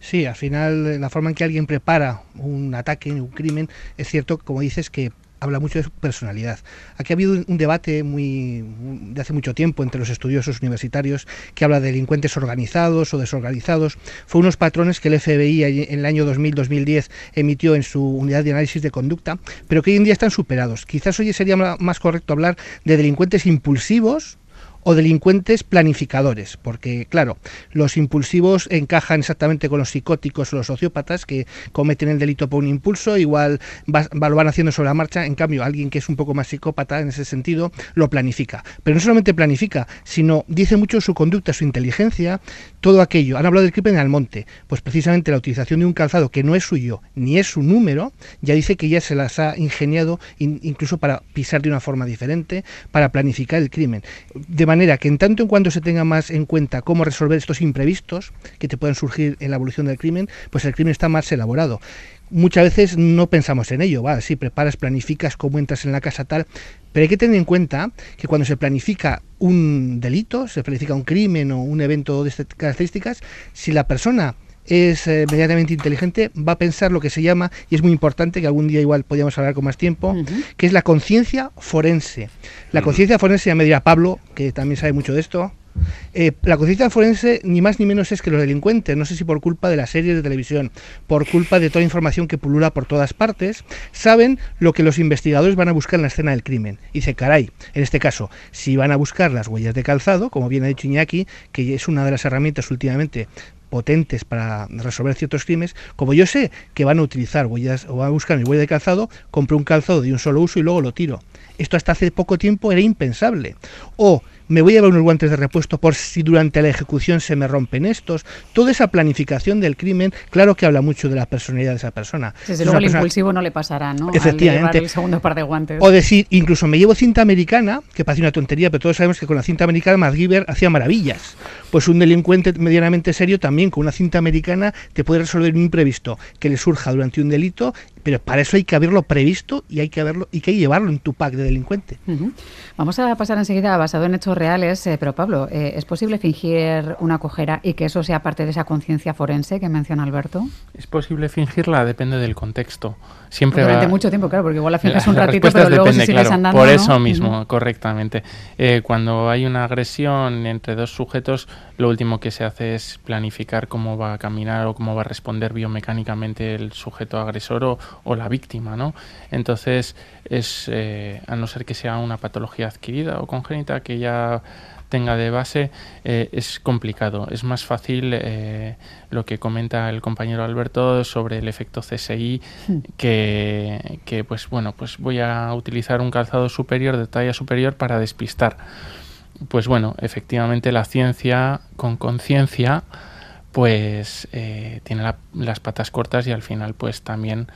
Sí, al final la forma en que alguien prepara un ataque, un crimen, es cierto, como dices, que habla mucho de su personalidad. Aquí ha habido un debate muy de hace mucho tiempo entre los estudiosos universitarios que habla de delincuentes organizados o desorganizados. Fue unos patrones que el FBI en el año 2000-2010 emitió en su unidad de análisis de conducta, pero que hoy en día están superados. Quizás hoy sería más correcto hablar de delincuentes impulsivos o delincuentes planificadores, porque claro, los impulsivos encajan exactamente con los psicóticos o los sociópatas que cometen el delito por un impulso, igual lo van haciendo sobre la marcha, en cambio alguien que es un poco más psicópata en ese sentido lo planifica, pero no solamente planifica, sino dice mucho su conducta, su inteligencia, todo aquello. Han hablado del crimen en Almonte, pues precisamente la utilización de un calzado que no es suyo ni es su número, ya dice que ya se las ha ingeniado incluso para pisar de una forma diferente, para planificar el crimen. Manera que en tanto en cuanto se tenga más en cuenta cómo resolver estos imprevistos que te pueden surgir en la evolución del crimen, pues el crimen está más elaborado. Muchas veces no pensamos en ello, ¿vale? Si preparas, planificas cómo entras en la casa tal, pero hay que tener en cuenta que cuando se planifica un delito, se planifica un crimen o un evento de estas características, si la persona es eh, medianamente inteligente, va a pensar lo que se llama, y es muy importante, que algún día igual podríamos hablar con más tiempo, que es la conciencia forense. La conciencia forense, ya me dirá Pablo, que también sabe mucho de esto, eh, la conciencia forense ni más ni menos es que los delincuentes, no sé si por culpa de las series de televisión, por culpa de toda la información que pulula por todas partes, saben lo que los investigadores van a buscar en la escena del crimen. Y dice, caray, en este caso, si van a buscar las huellas de calzado, como bien ha dicho Iñaki, que es una de las herramientas últimamente potentes para resolver ciertos crímenes, como yo sé que van a utilizar huellas o van a buscar mi huella de calzado, compro un calzado de un solo uso y luego lo tiro. Esto hasta hace poco tiempo era impensable. O me voy a llevar unos guantes de repuesto por si durante la ejecución se me rompen estos. Toda esa planificación del crimen, claro que habla mucho de la personalidad de esa persona. Desde luego el impulsivo no le pasará, ¿no? Efectivamente. el segundo par de guantes. O decir, incluso me llevo cinta americana, que parece una tontería, pero todos sabemos que con la cinta americana MacGyver hacía maravillas. Pues un delincuente medianamente serio también con una cinta americana te puede resolver un imprevisto que le surja durante un delito pero para eso hay que haberlo previsto y hay que haberlo y que llevarlo en tu pack de delincuente. Vamos a pasar enseguida basado en hechos reales, eh, pero Pablo, eh, ¿es posible fingir una cojera y que eso sea parte de esa conciencia forense que menciona Alberto? Es posible fingirla, depende del contexto. Siempre durante mucho tiempo, claro, porque igual la finges un ratito, pero luego si sigues andando, Por eso mismo, correctamente. Eh, cuando hay una agresión entre dos sujetos, lo último que se hace es planificar cómo va a caminar o cómo va a responder biomecánicamente el sujeto agresor o, o la víctima, ¿no? Entonces, es, eh, a no ser que sea una patología adquirida o congénita que ya tenga de base, eh, es complicado. Es más fácil eh, lo que comenta el compañero Alberto sobre el efecto CSI, hmm. que, que, pues bueno, pues voy a utilizar un calzado superior de talla superior para despistar. Pues bueno, efectivamente la ciencia con conciencia pues tiene las patas cortas y al final pues también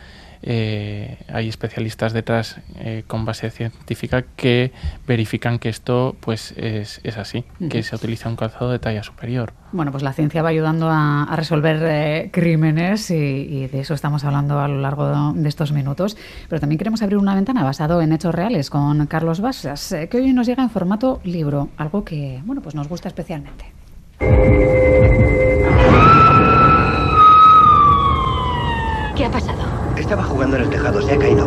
eh, hay especialistas detrás eh, con base científica que verifican que esto pues es, así, que se utiliza un calzado de talla superior. Bueno, pues la ciencia va ayudando a, resolver eh, crímenes y, de eso estamos hablando a lo largo de, estos minutos. Pero también queremos abrir una ventana basado en hechos reales con Carlos Basas, que hoy nos llega en formato libro, algo que bueno pues nos gusta especialmente. ¿Qué ha pasado? Estaba jugando en el tejado, se ha caído.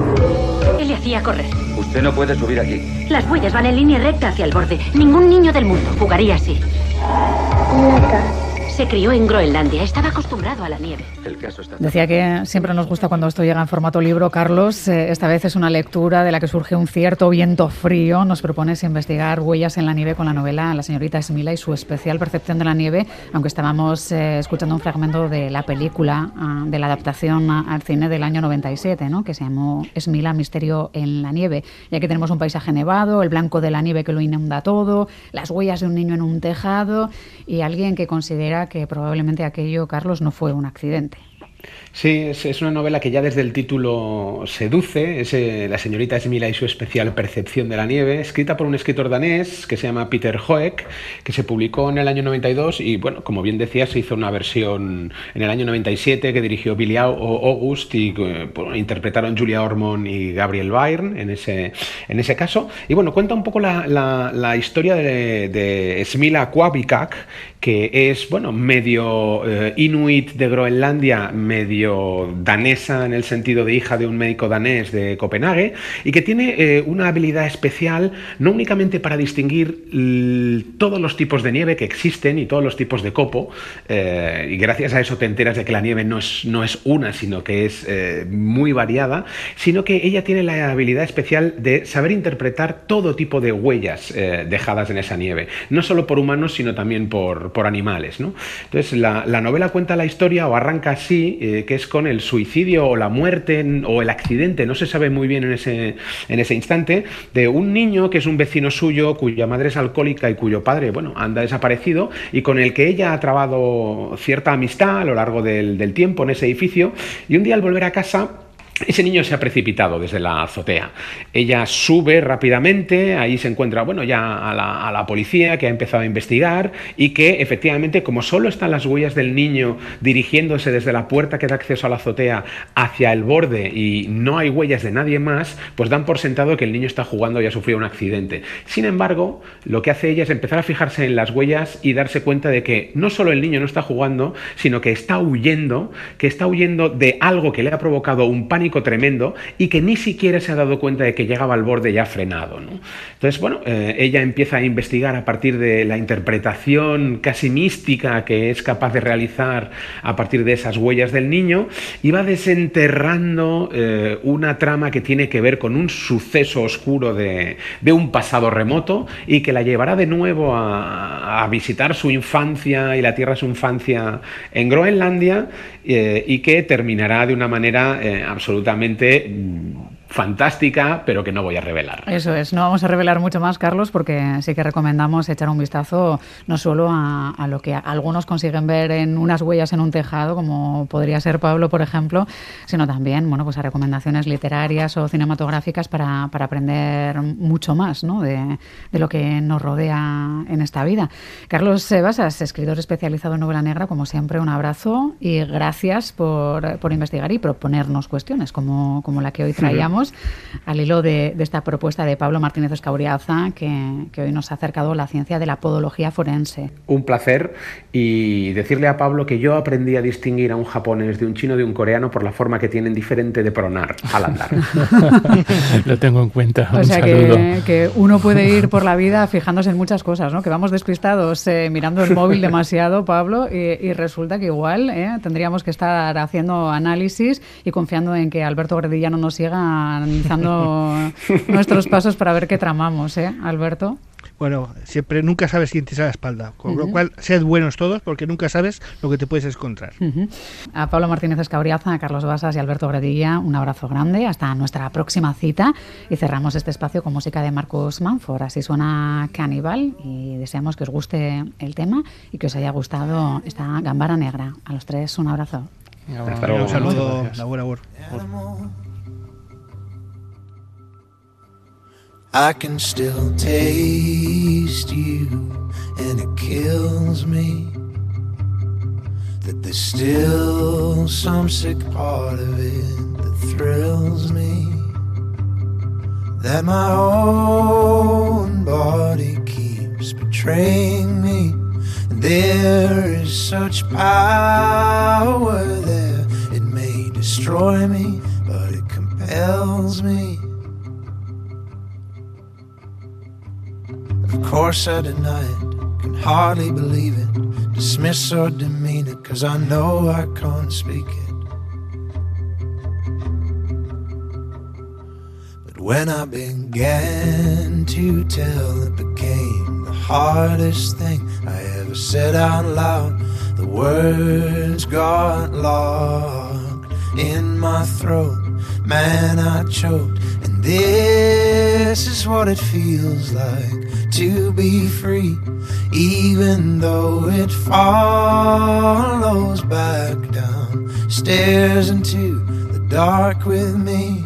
¿Qué le hacía correr? Usted no puede subir aquí. Las huellas van en línea recta hacia el borde. Ningún niño del mundo jugaría así. Se crió en Groenlandia, estaba acostumbrado a la nieve. Decía que siempre nos gusta cuando esto llega en formato libro, Carlos. Eh, esta vez es una lectura de la que surge un cierto viento frío. Nos propones investigar huellas en la nieve con la novela La señorita Esmila y su especial percepción de la nieve, aunque estábamos eh, escuchando un fragmento de la película, ah, de la adaptación al cine del año 97, ¿no? que se llamó Esmila, Misterio en la nieve. Ya que tenemos un paisaje nevado, el blanco de la nieve que lo inunda todo, las huellas de un niño en un tejado y alguien que considera que probablemente aquello, Carlos, no fue un accidente. Sí, es, una novela que ya desde el título seduce, es eh, La señorita Esmila y su especial percepción de la nieve, escrita por un escritor danés que se llama Peter Hoek, que se publicó en el año 92 y, bueno, como bien decía, se hizo una versión en el año 97 que dirigió Billy August y eh, interpretaron Julia Ormond y Gabriel Byrne en ese, en ese caso. Y, bueno, cuenta un poco la, historia de, de Smila Kwabikak, que es, bueno, medio eh, inuit de Groenlandia, medio danesa en el sentido de hija de un médico danés de Copenhague, y que tiene eh, una habilidad especial no únicamente para distinguir todos los tipos de nieve que existen y todos los tipos de copo, eh, y gracias a eso te enteras de que la nieve no es, no es una, sino que es muy variada, sino que ella tiene la habilidad especial de saber interpretar todo tipo de huellas dejadas en esa nieve, no solo por humanos, sino también por, por, animales. ¿no? Entonces, la, novela cuenta la historia o arranca así, eh, que es con el suicidio o la muerte o el accidente, no se sabe muy bien en ese, en ese instante, de un niño que es un vecino suyo, cuya madre es alcohólica y cuyo padre, bueno, anda desaparecido y con el que ella ha trabado cierta amistad a lo largo del, del tiempo en ese edificio y un día al volver a casa ese niño se ha precipitado desde la azotea. Ella sube rápidamente, ahí se encuentra, bueno, ya a la, policía que ha empezado a investigar y que efectivamente, como solo están las huellas del niño dirigiéndose desde la puerta que da acceso a la azotea hacia el borde y no hay huellas de nadie más, pues dan por sentado que el niño está jugando y ha sufrido un accidente. Sin embargo, lo que hace ella es empezar a fijarse en las huellas y darse cuenta de que no solo el niño no está jugando, sino que está huyendo, que está huyendo de algo que le ha provocado un pánico tremendo y que ni siquiera se ha dado cuenta de que llegaba al borde ya frenado. Entonces, bueno, eh, ella empieza a investigar a partir de la interpretación casi mística que es capaz de realizar a partir de esas huellas del niño y va desenterrando eh, una trama que tiene que ver con un suceso oscuro de, un pasado remoto y que la llevará de nuevo a, visitar su infancia y la tierra de su infancia en Groenlandia eh, y que terminará de una manera absolutamente absolutamente mm, fantástica, pero que no voy a revelar. Eso es, no vamos a revelar mucho más, Carlos, porque sí que recomendamos echar un vistazo no solo a, lo que algunos consiguen ver en unas huellas en un tejado, como podría ser Pablo, por ejemplo, sino también bueno, pues a recomendaciones literarias o cinematográficas para, aprender mucho más ¿no? de, lo que nos rodea en esta vida. Carlos Sebasas, escritor especializado en novela negra, como siempre, un abrazo y gracias por, por investigar y proponernos cuestiones como, como la que hoy traíamos al hilo de, esta propuesta de Pablo Martínez Escauriaza, que, que, hoy nos ha acercado la ciencia de la podología forense. Un placer y decirle a Pablo que yo aprendí a distinguir a un japonés de un chino de un coreano por la forma que tienen diferente de pronar al andar. Lo tengo en cuenta. O sea que, uno puede ir por la vida fijándose en muchas cosas, ¿no? Que vamos despistados eh, mirando el móvil demasiado, Pablo, y, resulta que igual eh, tendríamos que estar haciendo análisis y confiando en que Alberto Gredillano nos siga analizando nuestros pasos para ver qué tramamos, ¿eh, Alberto? Bueno, siempre nunca sabes quién te sale a la espalda, con lo cual sed buenos todos porque nunca sabes lo que te puedes encontrar. A Pablo Martínez Escabriaza, a Carlos Basas y Alberto Gredilla, un abrazo grande, hasta nuestra próxima cita y cerramos este espacio con música de Marcus Manford, así suena Cannibal y deseamos que os guste el tema y que os haya gustado esta gambara negra. A los tres un abrazo. Un saludo, la buena I can still taste you, and it kills me that there's still some sick part of it that thrills me. That my own body keeps betraying me, and there is such power there, it may destroy me, but it compels me. Of course I deny it, can hardly believe it. dismiss or demean it, cause I know I can't speak it. But when I began to tell, it became the hardest thing I ever said out loud. The words got locked in my throat. Man, I choked. And this is what it feels like to be free, even though it follows back down stairs into the dark with me.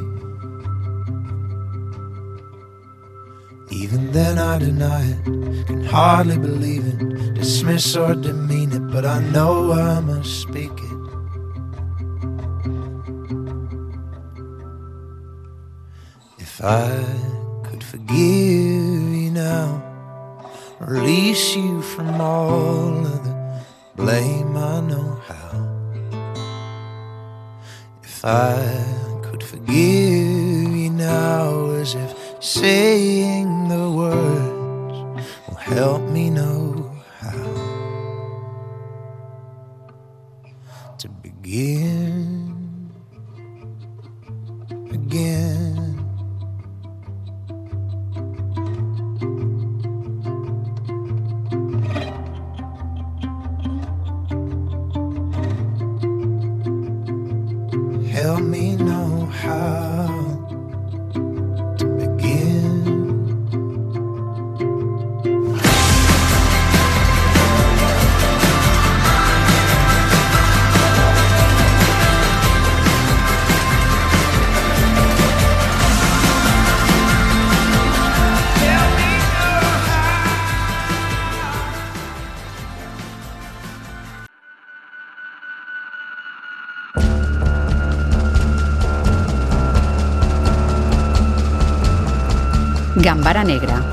Even then, I deny it, can hardly believe it, dismiss or demean it, but I know I must speak it. If I could forgive you now, release you from all of the blame, I know how. If I could forgive you now, as if saying the words will help me know how to begin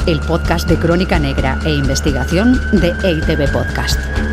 el podcast de crónica negra e investigación de EITB Podcast.